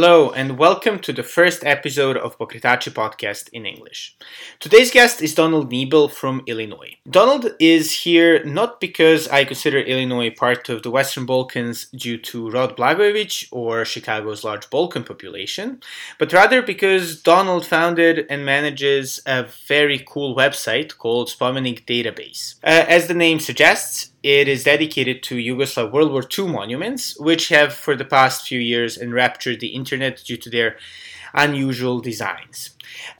Hello, and welcome to the first episode of Pokretači podcast in English. Today's guest is Donald Niebyl from Illinois. Donald is here not because I consider Illinois part of the Western Balkans due to Rod Blagojevich or Chicago's large Balkan population, but rather because Donald founded and manages a very cool website called Spomenik Database. Uh, as the name suggests, it is dedicated to Yugoslav World War II monuments, which have for the past few years enraptured the internet due to their unusual designs.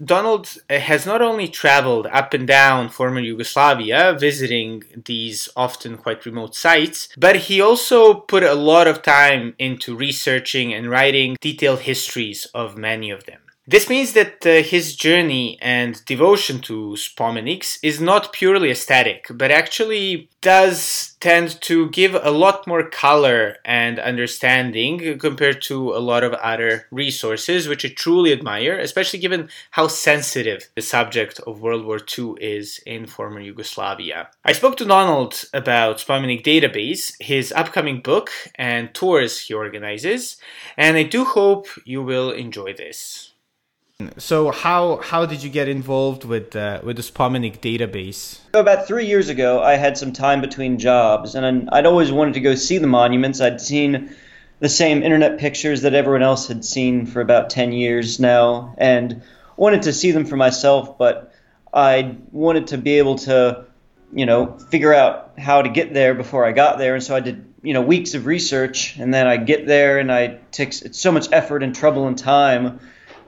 Donald uh, has not only traveled up and down former Yugoslavia, visiting these often quite remote sites, but he also put a lot of time into researching and writing detailed histories of many of them. This means that uh, his journey and devotion to spomeniks is not purely aesthetic, but actually does tend to give a lot more color and understanding compared to a lot of other resources, which I truly admire, especially given how sensitive the subject of World War II is in former Yugoslavia. I spoke to Donald about Spomenik Database, his upcoming book, and tours he organizes, and I do hope you will enjoy this. So how how did you get involved with uh, with the Spomenik database? So About three years ago, I had some time between jobs, and I'd always wanted to go see the monuments. I'd seen the same internet pictures that everyone else had seen for about ten years now, and wanted to see them for myself. But I wanted to be able to, you know, figure out how to get there before I got there, and so I did, you know, weeks of research, and then I get there, and I take so much effort and trouble and time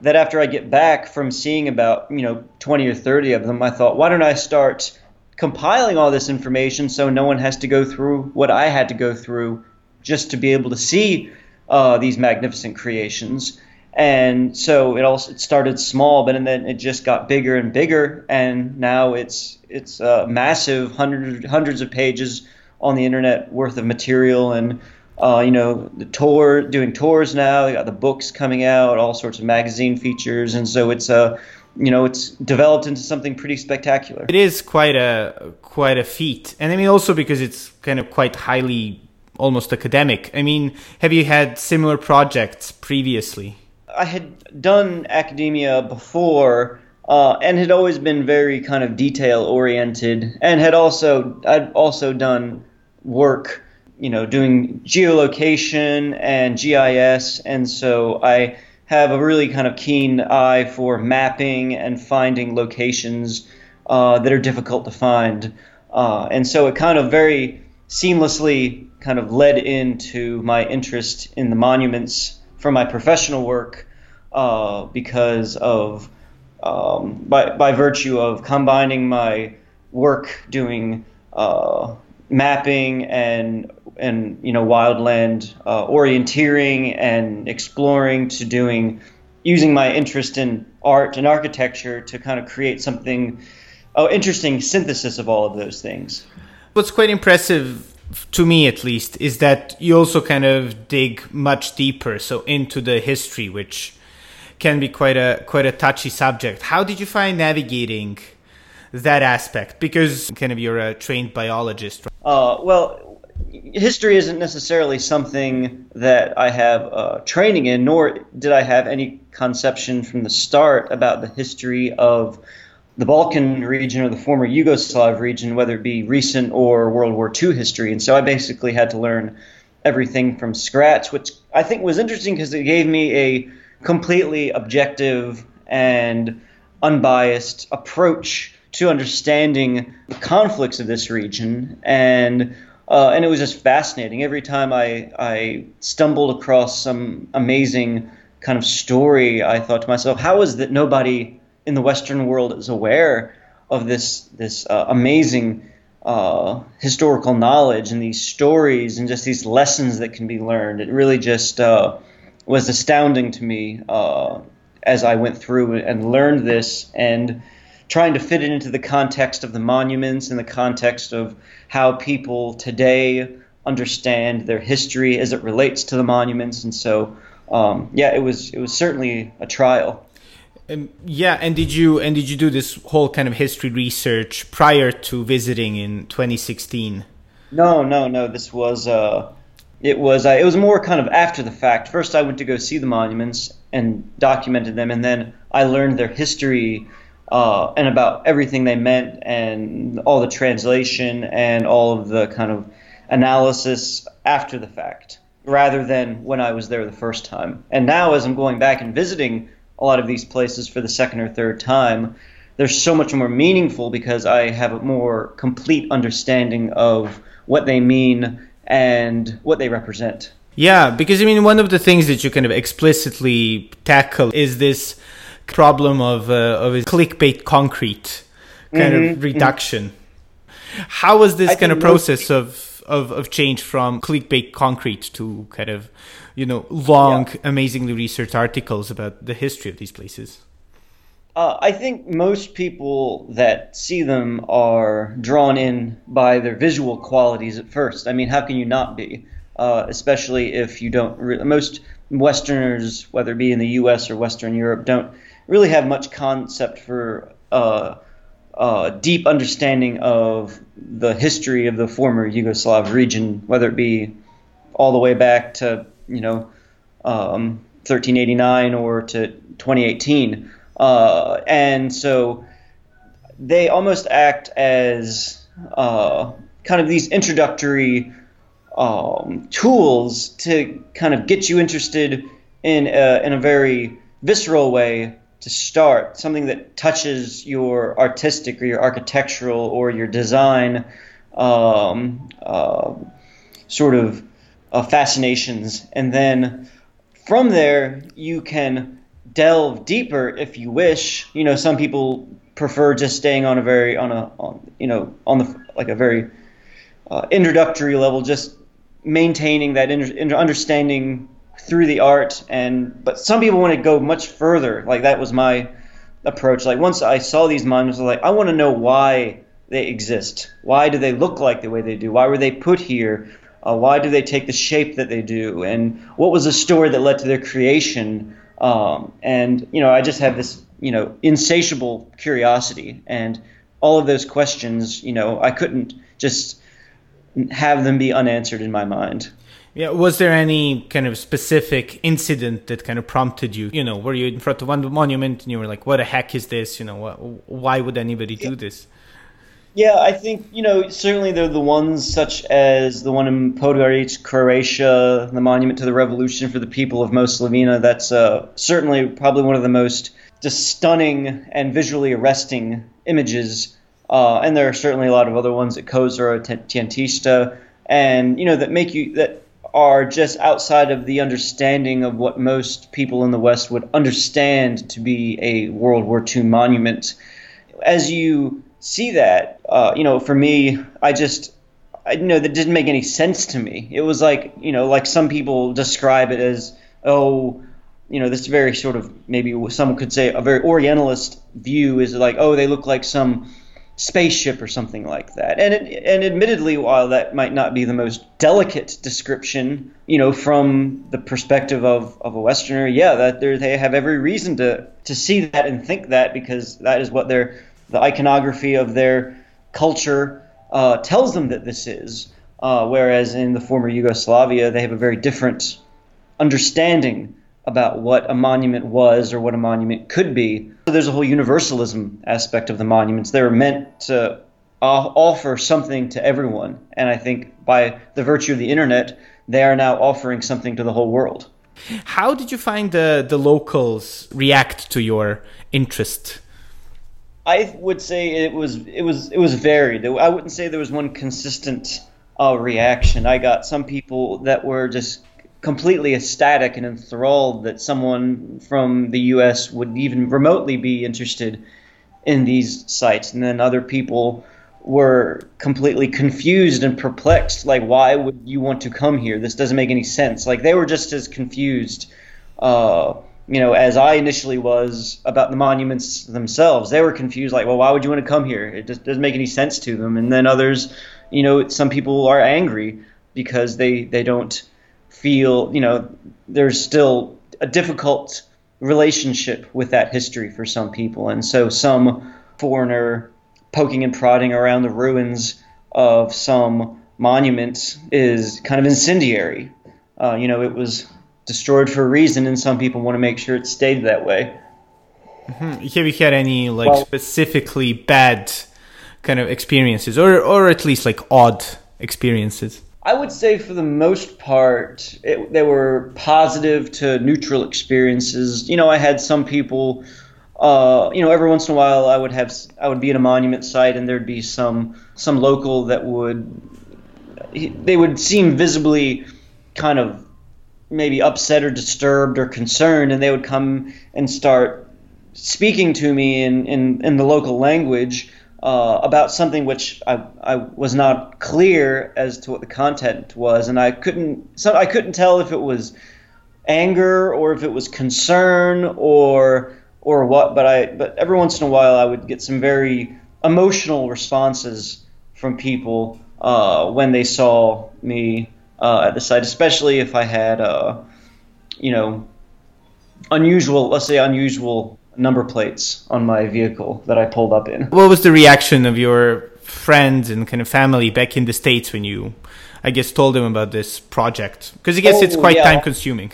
that after I get back from seeing about, you know, 20 or 30 of them, I thought, why don't I start compiling all this information so no one has to go through what I had to go through just to be able to see uh, these magnificent creations. And so it all it started small, but and then it just got bigger and bigger, and now it's it's uh, massive, hundreds hundreds of pages on the internet worth of material and uh, you know, the tour, doing tours now. They got the books coming out, all sorts of magazine features, and so it's a, uh, you know, it's developed into something pretty spectacular. It is quite a quite a feat, and I mean also because it's kind of quite highly, almost academic. I mean, have you had similar projects previously? I had done academia before. Uh, and had always been very kind of detail oriented, and had also I'd also done work you know, doing geolocation and GIS, and so I have a really kind of keen eye for mapping and finding locations uh, that are difficult to find. Uh, and so it kind of very seamlessly kind of led into my interest in the monuments for my professional work uh, because of um, by, by virtue of combining my work doing uh, mapping and and you know wildland uh, orienteering and exploring to doing using my interest in art and architecture to kind of create something oh interesting synthesis of all of those things. What's quite impressive to me at least is that you also kind of dig much deeper so into the history which can be quite a quite a touchy subject. How did you find navigating that aspect? Because kind of you're a trained biologist right? uh, well history isn't necessarily something that I have uh, training in, nor did I have any conception from the start about the history of the Balkan region or the former Yugoslav region, whether it be recent or World War II history. And so I basically had to learn everything from scratch, which I think was interesting because it gave me a completely objective and unbiased approach to understanding the conflicts of this region and uh, and it was just fascinating. Every time I, I stumbled across some amazing kind of story, I thought to myself, how is that nobody in the Western world is aware of this this uh, amazing uh, historical knowledge and these stories and just these lessons that can be learned? It really just uh, was astounding to me uh, as I went through and learned this and trying to fit it into the context of the monuments and the context of how people today understand their history as it relates to the monuments. And so, um, yeah, it was it was certainly a trial. Um, yeah, and did you and did you do this whole kind of history research prior to visiting in 2016? No, no, no. This was uh, it was uh, it was more kind of after the fact. First, I went to go see the monuments and documented them, and then I learned their history uh, and about everything they meant, and all the translation and all of the kind of analysis after the fact, rather than when I was there the first time. And now, as I'm going back and visiting a lot of these places for the second or third time, they're so much more meaningful because I have a more complete understanding of what they mean and what they represent. Yeah, because I mean, one of the things that you kind of explicitly tackle is this problem of uh, of clickbait concrete kind mm-hmm, of mm-hmm. reduction. Mm-hmm. How was this I kind of process of, of of change from clickbait concrete to kind of you know long, yeah. amazingly researched articles about the history of these places? Uh, I think most people that see them are drawn in by their visual qualities at first. I mean, how can you not be? Uh, especially if you don't. Re- most Westerners, whether it be in the U.S. or Western Europe, don't really have much concept for uh, uh, deep understanding of the history of the former Yugoslav region, whether it be all the way back to you know um, 1389 or to 2018. Uh, and so they almost act as uh, kind of these introductory um, tools to kind of get you interested in a, in a very visceral way to start, something that touches your artistic or your architectural or your design um, uh, sort of uh, fascinations. And then from there, you can delve deeper if you wish. You know, some people prefer just staying on a very on a on, you know on the like a very uh, introductory level, just maintaining that inter- understanding through the art. And but some people want to go much further. Like that was my approach. Like once I saw these monuments, I was like, I want to know why they exist. Why do they look like the way they do? Why were they put here? Uh, why do they take the shape that they do? And what was the story that led to their creation? Um, and you know, I just have this you know insatiable curiosity, and all of those questions, you know, I couldn't just have them be unanswered in my mind. Yeah, was there any kind of specific incident that kind of prompted you? You know, were you in front of one monument and you were like, "What the heck is this? You know, why would anybody do this?" Yeah, I think you know certainly they're the ones such as the one in Podgarić, Croatia, the monument to the revolution for the people of Moslavina. That's uh, certainly probably one of the most just stunning and visually arresting images. Uh, and there are certainly a lot of other ones at Kozara, Tjentište, and you know that make you that are just outside of the understanding of what most people in the West would understand to be a World War II monument. As you see that, uh, you know, for me, I just, I you know that didn't make any sense to me. It was like, you know, like some people describe it as, oh, you know, this very sort of maybe someone could say a very Orientalist view is like, oh, they look like some spaceship or something like that. And it, and admittedly, while that might not be the most delicate description, you know, from the perspective of, of a Westerner, yeah, that they have every reason to to see that and think that because that is what their the iconography of their culture uh, tells them that this is. Uh, whereas in the former Yugoslavia, they have a very different understanding about what a monument was or what a monument could be. So there's a whole universalism aspect of the monuments. They're meant to offer something to everyone. And I think by the virtue of the internet, they are now offering something to the whole world. How did you find the, the locals react to your interest? I would say it was it was it was varied. I wouldn't say there was one consistent uh, reaction. I got some people that were just completely ecstatic and enthralled that someone from the U.S. would even remotely be interested in these sites, and then other people were completely confused and perplexed. Like, why would you want to come here? This doesn't make any sense. Like, they were just as confused. Uh, you know, as I initially was about the monuments themselves. They were confused, like, well, why would you want to come here? It just doesn't make any sense to them. And then others, you know, some people are angry because they they don't feel, you know, there's still a difficult relationship with that history for some people. And so some foreigner poking and prodding around the ruins of some monument is kind of incendiary. Uh, you know, it was destroyed for a reason, and some people want to make sure it stayed that way. Mm-hmm. Have you had any like well, specifically bad kind of experiences, or or at least like odd experiences? I would say for the most part, it, they were positive to neutral experiences. You know, I had some people. Uh, you know, every once in a while, I would have I would be at a monument site, and there'd be some some local that would they would seem visibly kind of maybe upset or disturbed or concerned, and they would come and start speaking to me in in, in the local language uh, about something which I, I was not clear as to what the content was, and I couldn't so I couldn't tell if it was anger or if it was concern or or what. But I but every once in a while I would get some very emotional responses from people uh, when they saw me uh, at the site, especially if I had uh, you know unusual let's say unusual number plates on my vehicle that I pulled up in. What was the reaction of your friends and kind of family back in the states when you, I guess, told them about this project? Because I guess oh, it's quite yeah. time consuming.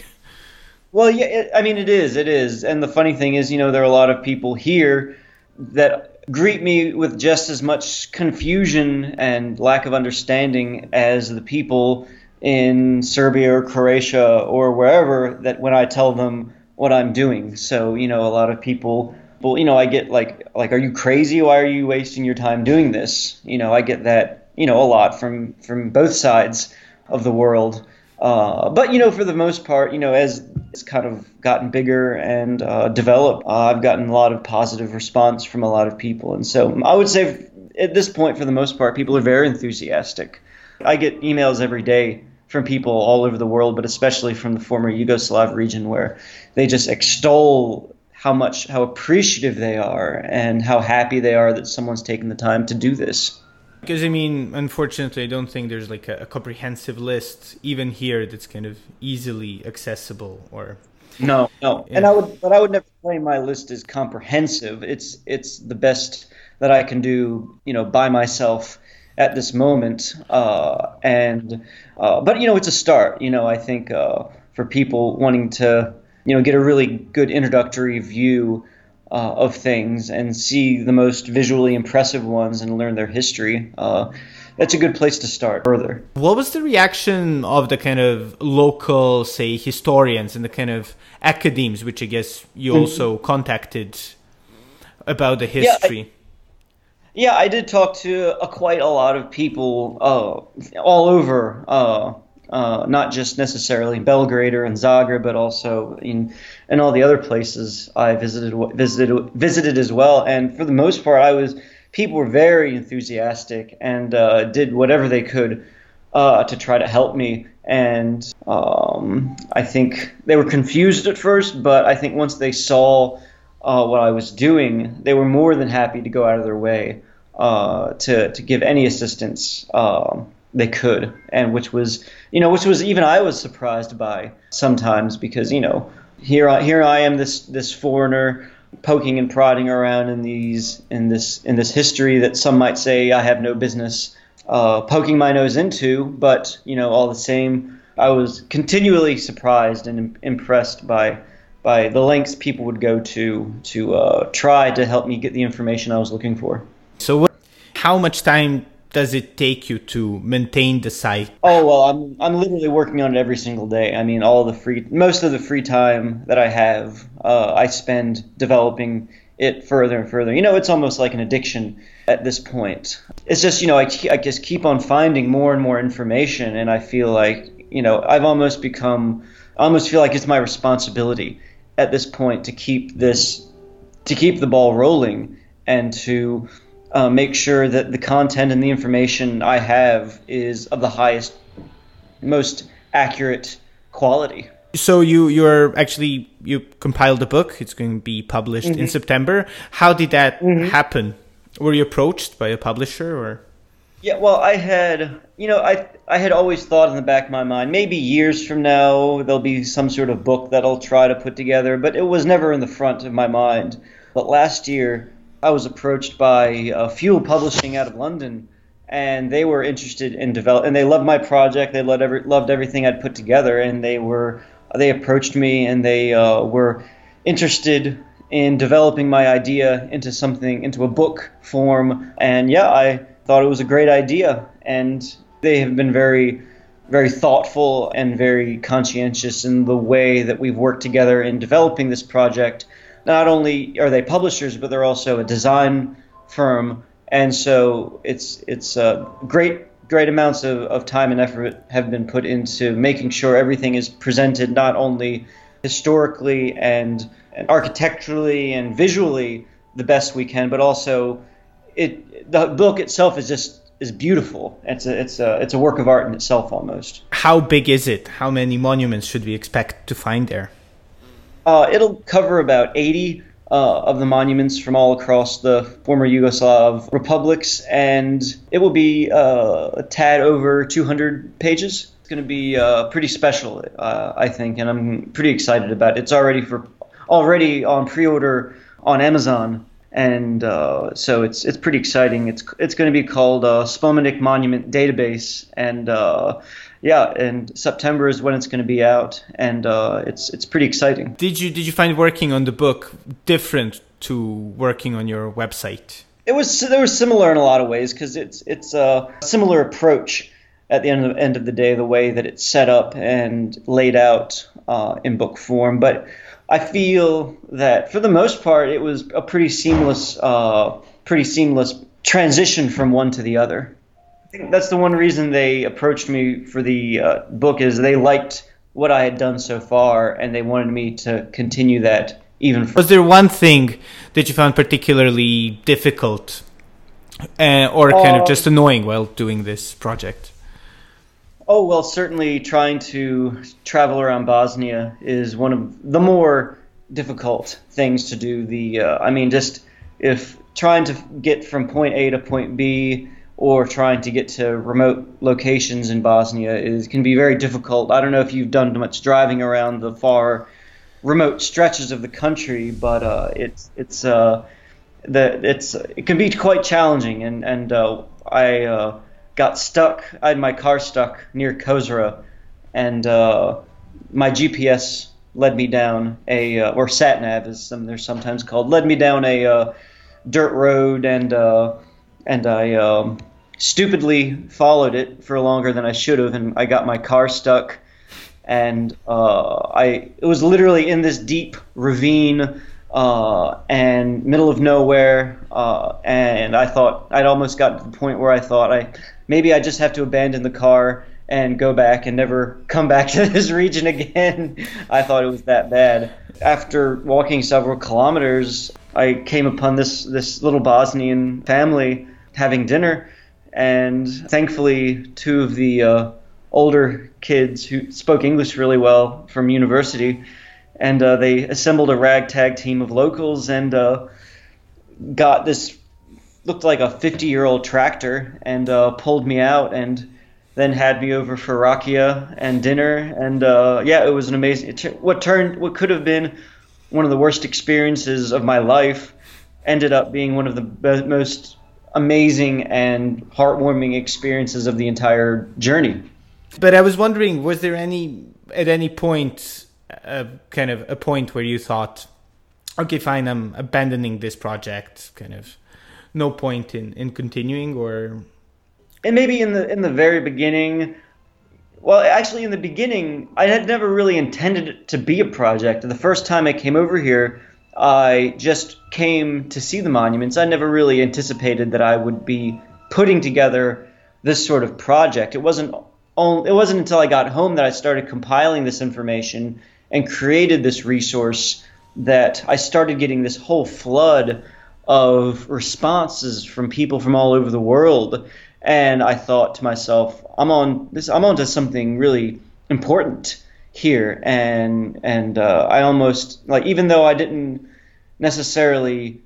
Well, yeah, it, I mean, it is, it is. And the funny thing is, you know, there are a lot of people here that greet me with just as much confusion and lack of understanding as the people in Serbia or Croatia or wherever that when I tell them what I'm doing. So, you know, a lot of people well, you know, I get like like are you crazy? Why are you wasting your time doing this? You know, I get that, you know, a lot from from both sides of the world. Uh, but you know, for the most part, you know, as it's kind of gotten bigger and uh, developed, uh, I've gotten a lot of positive response from a lot of people, and so I would say at this point, for the most part, people are very enthusiastic. I get emails every day from people all over the world, but especially from the former Yugoslav region, where they just extol how much how appreciative they are and how happy they are that someone's taken the time to do this. Because I mean, unfortunately, I don't think there's like a, a comprehensive list even here that's kind of easily accessible or. No, no, yeah. and I would, but I would never claim my list is comprehensive. It's it's the best that I can do, you know, by myself at this moment. Uh, and uh, but you know, it's a start. You know, I think uh, for people wanting to you know get a really good introductory view. Uh, of things and see the most visually impressive ones and learn their history. Uh, that's a good place to start further. What was the reaction of the kind of local, say, historians and the kind of academies, which I guess you mm-hmm. also contacted about the history? Yeah, I- yeah, I did talk to uh, quite a lot of people uh, all over, uh, not just necessarily in Belgrade or in Zagreb, but also in in all the other places I visited visited visited as well. And for the most part, I was people were very enthusiastic and uh, did whatever they could uh, to try to help me. And um, I think they were confused at first, but I think once they saw uh, what I was doing, they were more than happy to go out of their way uh, to to give any assistance um, they could, and which was you know which was even I was surprised by sometimes because you know here I, here I am this this foreigner poking and prodding around in these in this in this history that some might say I have no business uh, poking my nose into, but you know all the same I was continually surprised and impressed by by the lengths people would go to to uh, try to help me get the information I was looking for. So, what, how much time does it take you to maintain the site? Oh well, I'm I'm literally working on it every single day. I mean, all the free, most of the free time that I have, uh, I spend developing it further and further. You know, it's almost like an addiction at this point. It's just you know, I, I just keep on finding more and more information, and I feel like you know, I've almost become, I almost feel like it's my responsibility at this point to keep this, to keep the ball rolling, and to uh, make sure that the content and the information I have is of the highest, most accurate quality. So you you're actually you compiled a book. It's going to be published mm-hmm. in September. How did that mm-hmm. happen? Were you approached by a publisher or? Yeah, well, I had you know I I had always thought in the back of my mind maybe years from now there'll be some sort of book that I'll try to put together, but it was never in the front of my mind. But last year I was approached by uh, Fuel Publishing out of London, and they were interested in develop, and they loved my project. They loved every, loved everything I'd put together, and they were they approached me and they uh, were interested in developing my idea into something into a book form. And yeah, I thought it was a great idea, and they have been very very thoughtful and very conscientious in the way that we've worked together in developing this project. Not only are they publishers, but they're also a design firm, and so it's it's uh, great great amounts of, of time and effort have been put into making sure everything is presented not only historically and, and architecturally and visually the best we can, but also it the book itself is just is beautiful. It's a it's a it's a work of art in itself almost. How big is it? How many monuments should we expect to find there? Uh, it'll cover about eighty uh, of the monuments from all across the former Yugoslav republics, and it will be uh, a tad over 200 pages. It's going to be uh, pretty special, uh, I think, and I'm pretty excited about it. It's already for already on pre-order on Amazon, and uh, so it's it's pretty exciting. It's it's going to be called uh, Spomenik Monument Database, and yeah, and September is when it's going to be out, and uh, it's it's pretty exciting. Did you did you find working on the book different to working on your website? It was they were similar in a lot of ways because it's it's a similar approach at the end of, end of the day, the way that it's set up and laid out uh, in book form. But I feel that for the most part, it was a pretty seamless, uh, pretty seamless transition from one to the other. I think that's the one reason they approached me for the uh, book is they liked what I had done so far, and they wanted me to continue that even. Further. Was there one thing that you found particularly difficult, uh, or kind of just annoying while doing this project? Oh well, certainly trying to travel around Bosnia is one of the more difficult things to do. The uh, I mean, just if trying to get from point A to point B or trying to get to remote locations in Bosnia is can be very difficult. I don't know if you've done much driving around the far remote stretches of the country, but uh, it's it's uh, the it's it can be quite challenging. And and uh, I uh, got stuck. I had my car stuck near Kozara, and uh, my GPS led me down a uh, or sat nav as some they're sometimes called led me down a dirt road and and I um, stupidly followed it for longer than I should have, and I got my car stuck. And uh, I it was literally in this deep ravine uh, and middle of nowhere, uh, and I thought I'd almost got to the point where I thought I maybe I just have to abandon the car and go back and never come back to this region again. I thought it was that bad. After walking several kilometers, I came upon this this little Bosnian family having dinner, and thankfully, two of the uh, older kids who spoke English really well from university, and uh, they assembled a ragtag team of locals and uh, got this looked like a 50 year old tractor and uh, pulled me out and then had me over for rakia and dinner and uh, yeah it was an amazing what turned what could have been one of the worst experiences of my life ended up being one of the most amazing and heartwarming experiences of the entire journey. But I was wondering, was there any at any point, uh, kind of a point where you thought, okay, fine, I'm abandoning this project, kind of, no point in in continuing, or? And maybe in the in the very beginning, well, actually, in the beginning, I had never really intended it to be a project. The first time I came over here, I just came to see the monuments. I never really anticipated that I would be putting together this sort of project. It wasn't only, it wasn't until I got home that I started compiling this information and created this resource that I started getting this whole flood of responses from people from all over the world and I thought to myself I'm on this I'm onto something really important here and and uh, I almost like even though I didn't necessarily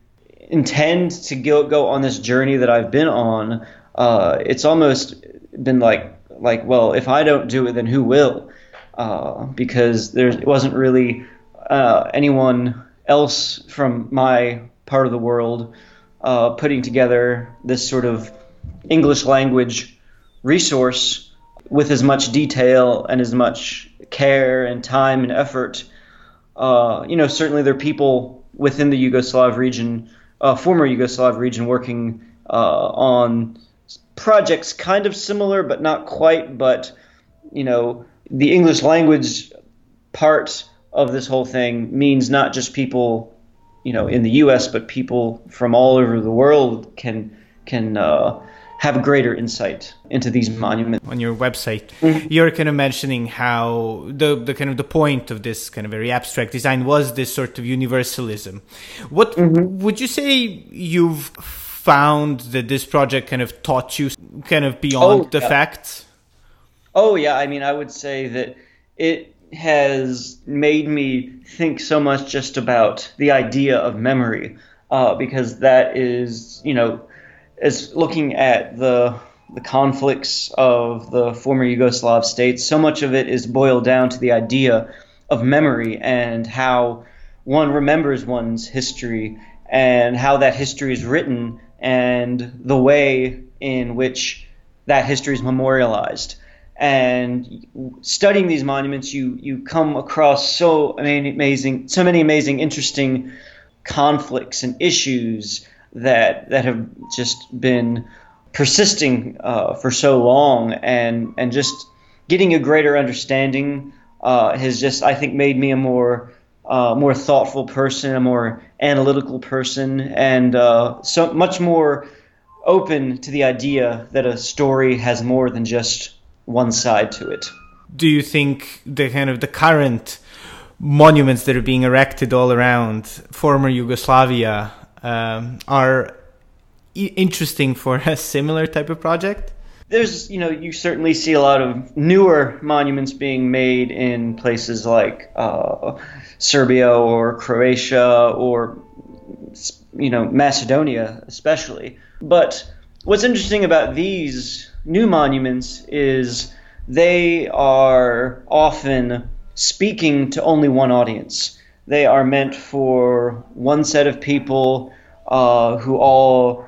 intend to go go on this journey that I've been on uh, it's almost been like like well if I don't do it then who will? Uh, because there wasn't really uh, anyone else from my part of the world uh, putting together this sort of English language resource with as much detail and as much care and time and effort. Uh, you know, certainly there are people within the Yugoslav region, uh, former Yugoslav region, working uh, on projects kind of similar but not quite. But you know, the English language part of this whole thing means not just people, you know, in the U.S., but people from all over the world can can uh, have greater insight into these monuments. On your website, mm-hmm. you're kind of mentioning how the, the kind of the point of this kind of very abstract design was this sort of universalism. What mm-hmm. would you say you've found that this project kind of taught you kind of beyond oh, the yeah. facts? Oh yeah, I mean, I would say that it has made me think so much just about the idea of memory, uh, because that is, you know, as looking at the the conflicts of the former Yugoslav states, so much of it is boiled down to the idea of memory and how one remembers one's history and how that history is written and the way in which that history is memorialized. And studying these monuments, you you come across so many amazing, so many amazing, interesting conflicts and issues that that have just been persisting uh, for so long, and and just getting a greater understanding uh, has just I think made me a more uh, more thoughtful person, a more analytical person, and uh, so much more open to the idea that a story has more than just one side to it. Do you think the kind of the current monuments that are being erected all around former Yugoslavia um, are interesting for a similar type of project? There's, you know, you certainly see a lot of newer monuments being made in places like uh, Serbia or Croatia or, you know, Macedonia, especially. But what's interesting about these new monuments is they are often speaking to only one audience. They are meant for one set of people uh, who all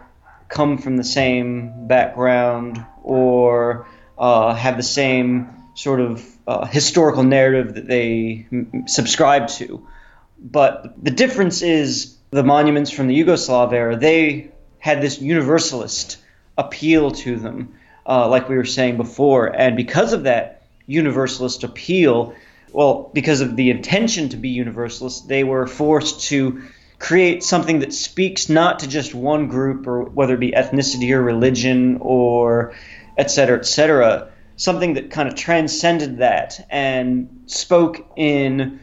come from the same background or uh, have the same sort of uh, historical narrative that they m- subscribe to. But the difference is the monuments from the Yugoslav era, they had this universalist appeal to them, uh, like we were saying before. And because of that universalist appeal, well, because of the intention to be universalist, they were forced to create something that speaks not to just one group or whether it be ethnicity or religion or et cetera, et cetera, something that kind of transcended that and spoke in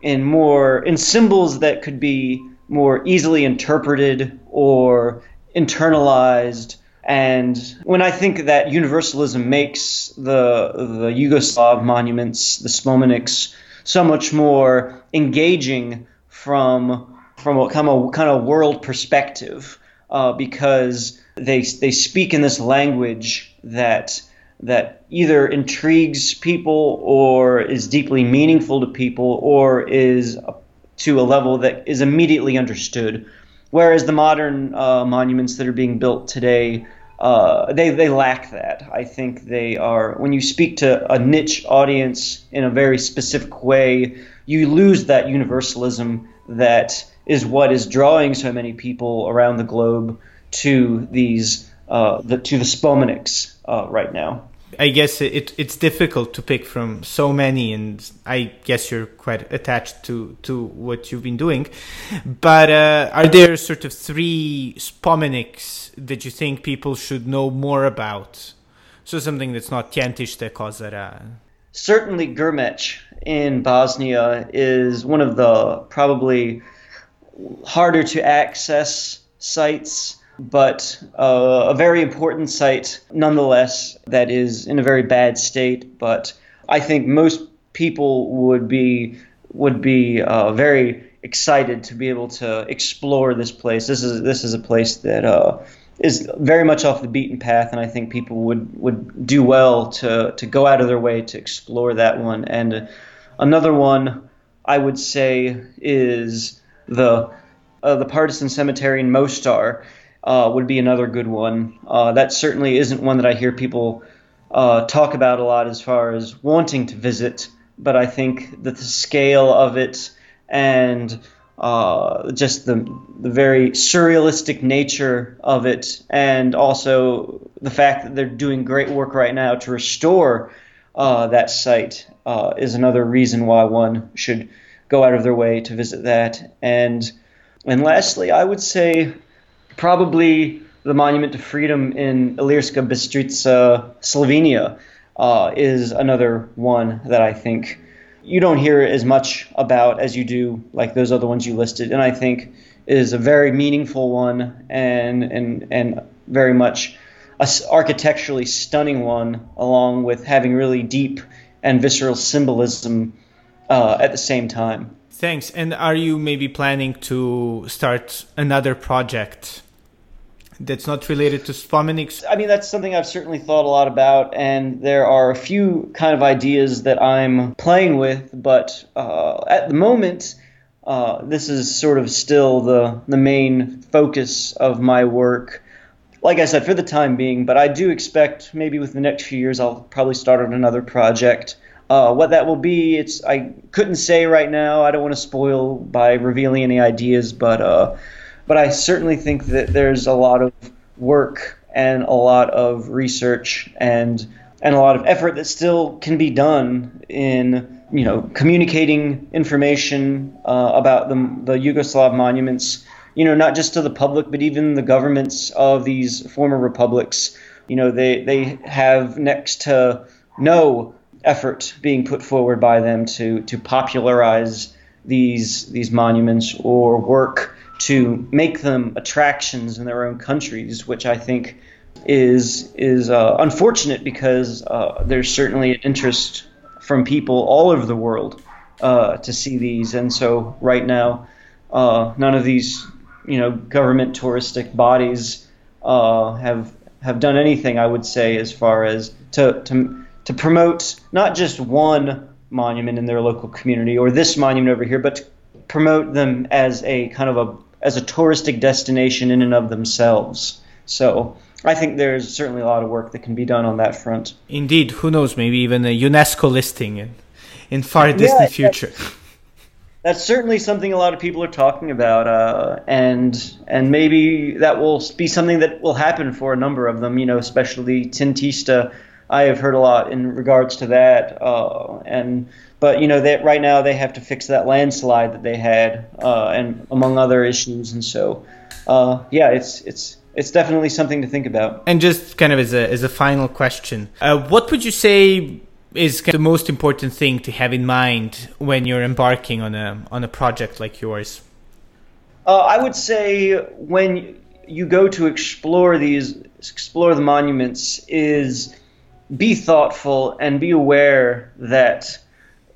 in more in symbols that could be more easily interpreted or internalized and when I think that universalism makes the the Yugoslav monuments, the spomeniks, so much more engaging from from a kind of kind of world perspective, uh, because they they speak in this language that that either intrigues people or is deeply meaningful to people or is to a level that is immediately understood Whereas the modern uh, monuments that are being built today, uh, they, they lack that. I think they are, when you speak to a niche audience in a very specific way, you lose that universalism that is what is drawing so many people around the globe to these uh, the, to the spomeniks uh, right now. I guess it it's difficult to pick from so many, and I guess you're quite attached to to what you've been doing. But uh, are there sort of three spomeniks that you think people should know more about? So something that's not Tjentište Kozara. Certainly, Grmeč in Bosnia is one of the probably harder to access sites but uh, a very important site nonetheless that is in a very bad state. But I think most people would be would be uh, very excited to be able to explore this place. This is this is a place that uh, is very much off the beaten path, and I think people would would do well to to go out of their way to explore that one. And another one I would say is the uh, the Partisan Cemetery in Mostar uh, would be another good one. Uh, that certainly isn't one that I hear people uh, talk about a lot as far as wanting to visit, but I think that the scale of it and uh, just the the very surrealistic nature of it, and also the fact that they're doing great work right now to restore uh, that site uh, is another reason why one should go out of their way to visit that. And and lastly, I would say probably the Monument to Freedom in Ilirska Bistrica, Slovenia, uh, is another one that I think you don't hear as much about as you do like those other ones you listed, and I think is a very meaningful one and and and very much a architecturally stunning one, along with having really deep and visceral symbolism uh, at the same time. Thanks. And are you maybe planning to start another project that's not related to Spomenik? I mean, that's something I've certainly thought a lot about, and there are a few kind of ideas that I'm playing with, but uh, at the moment, uh, this is sort of still the, the main focus of my work. Like I said, for the time being, but I do expect maybe within the next few years I'll probably start on another project. Uh, what that will be, it's I couldn't say right now. I don't want to spoil by revealing any ideas, but uh, but I certainly think that there's a lot of work and a lot of research and and a lot of effort that still can be done in you know communicating information uh, about the, the Yugoslav monuments. You know, not just to the public, but even the governments of these former republics. You know, they they have next to no effort being put forward by them to to popularize these these monuments or work to make them attractions in their own countries, which I think is is uh, unfortunate because uh, there's certainly an interest from people all over the world uh, to see these, and so right now, uh, none of these you know government touristic bodies uh, have have done anything. I would say as far as to to to promote not just one monument in their local community or this monument over here, but to promote them as a kind of a as a touristic destination in and of themselves. So I think there's certainly a lot of work that can be done on that front. Indeed, who knows? Maybe even a UNESCO listing in, in far distant yeah, future. That's, that's, certainly something a lot of people are talking about, uh, and and maybe that will be something that will happen for a number of them. You know, especially Tjentište. I have heard a lot in regards to that, uh, and but you know that right now they have to fix that landslide that they had, uh, and among other issues, and so uh, yeah, it's it's it's definitely something to think about. And just kind of as a as a final question, uh, what would you say is the most important thing to have in mind when you're embarking on a on a project like yours? Uh, I would say when you go to explore these explore the monuments is be thoughtful and be aware that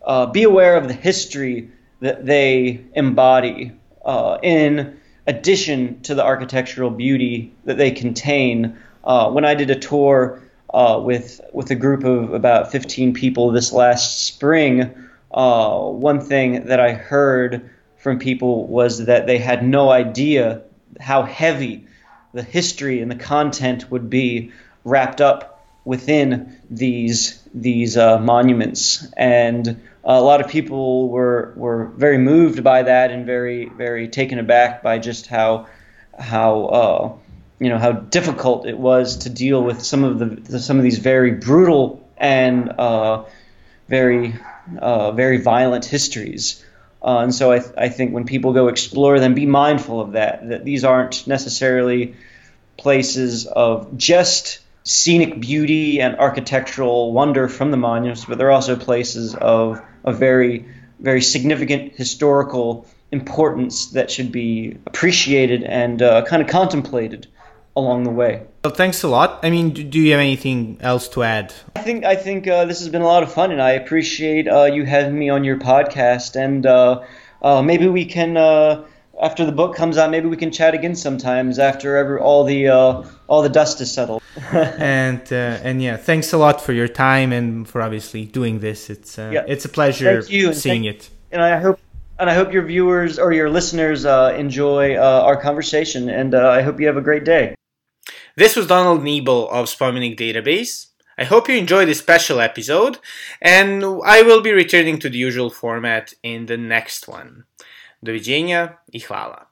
uh, be aware of the history that they embody uh, in addition to the architectural beauty that they contain. Uh, when I did a tour uh, with with a group of about 15 people this last spring, uh, one thing that I heard from people was that they had no idea how heavy the history and the content would be wrapped up within these these uh, monuments and a lot of people were were very moved by that and very very taken aback by just how how uh, you know how difficult it was to deal with some of the, the some of these very brutal and uh, very uh, very violent histories. Uh, and so I, th- I think when people go explore them, be mindful of that. That these aren't necessarily places of just scenic beauty and architectural wonder from the monuments, but they're also places of a very, very significant historical importance that should be appreciated and uh, kind of contemplated along the way. Well, thanks a lot. I mean, do you have anything else to add? I think I think uh, this has been a lot of fun, and I appreciate uh, you having me on your podcast. And uh, uh, maybe we can uh, after the book comes out, maybe we can chat again sometimes after every, all the uh, all the dust is settled. and uh, and yeah, thanks a lot for your time and for obviously doing this. It's uh, yeah. it's a pleasure seeing thank, it. And I hope And I hope your viewers or your listeners uh, enjoy uh, our conversation, and uh, I hope you have a great day. This was Donald Niebyl of Spomenik Database. I hope you enjoyed this special episode, and I will be returning to the usual format in the next one. Doviđenja i hvala.